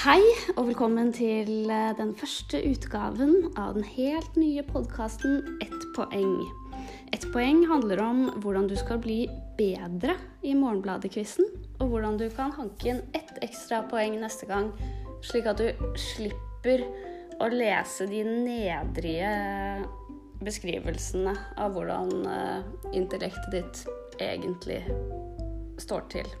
Hei, og velkommen til eh, den første utgaven av den helt nye podkasten Ett poeng. Ett poeng handler om hvordan du skal bli bedre i Morgenbladet-quizen, og hvordan du kan hanke inn ett ekstra poeng neste gang, slik at du slipper å lese de nedrige beskrivelsene av hvordan eh, intellektet ditt egentlig står til.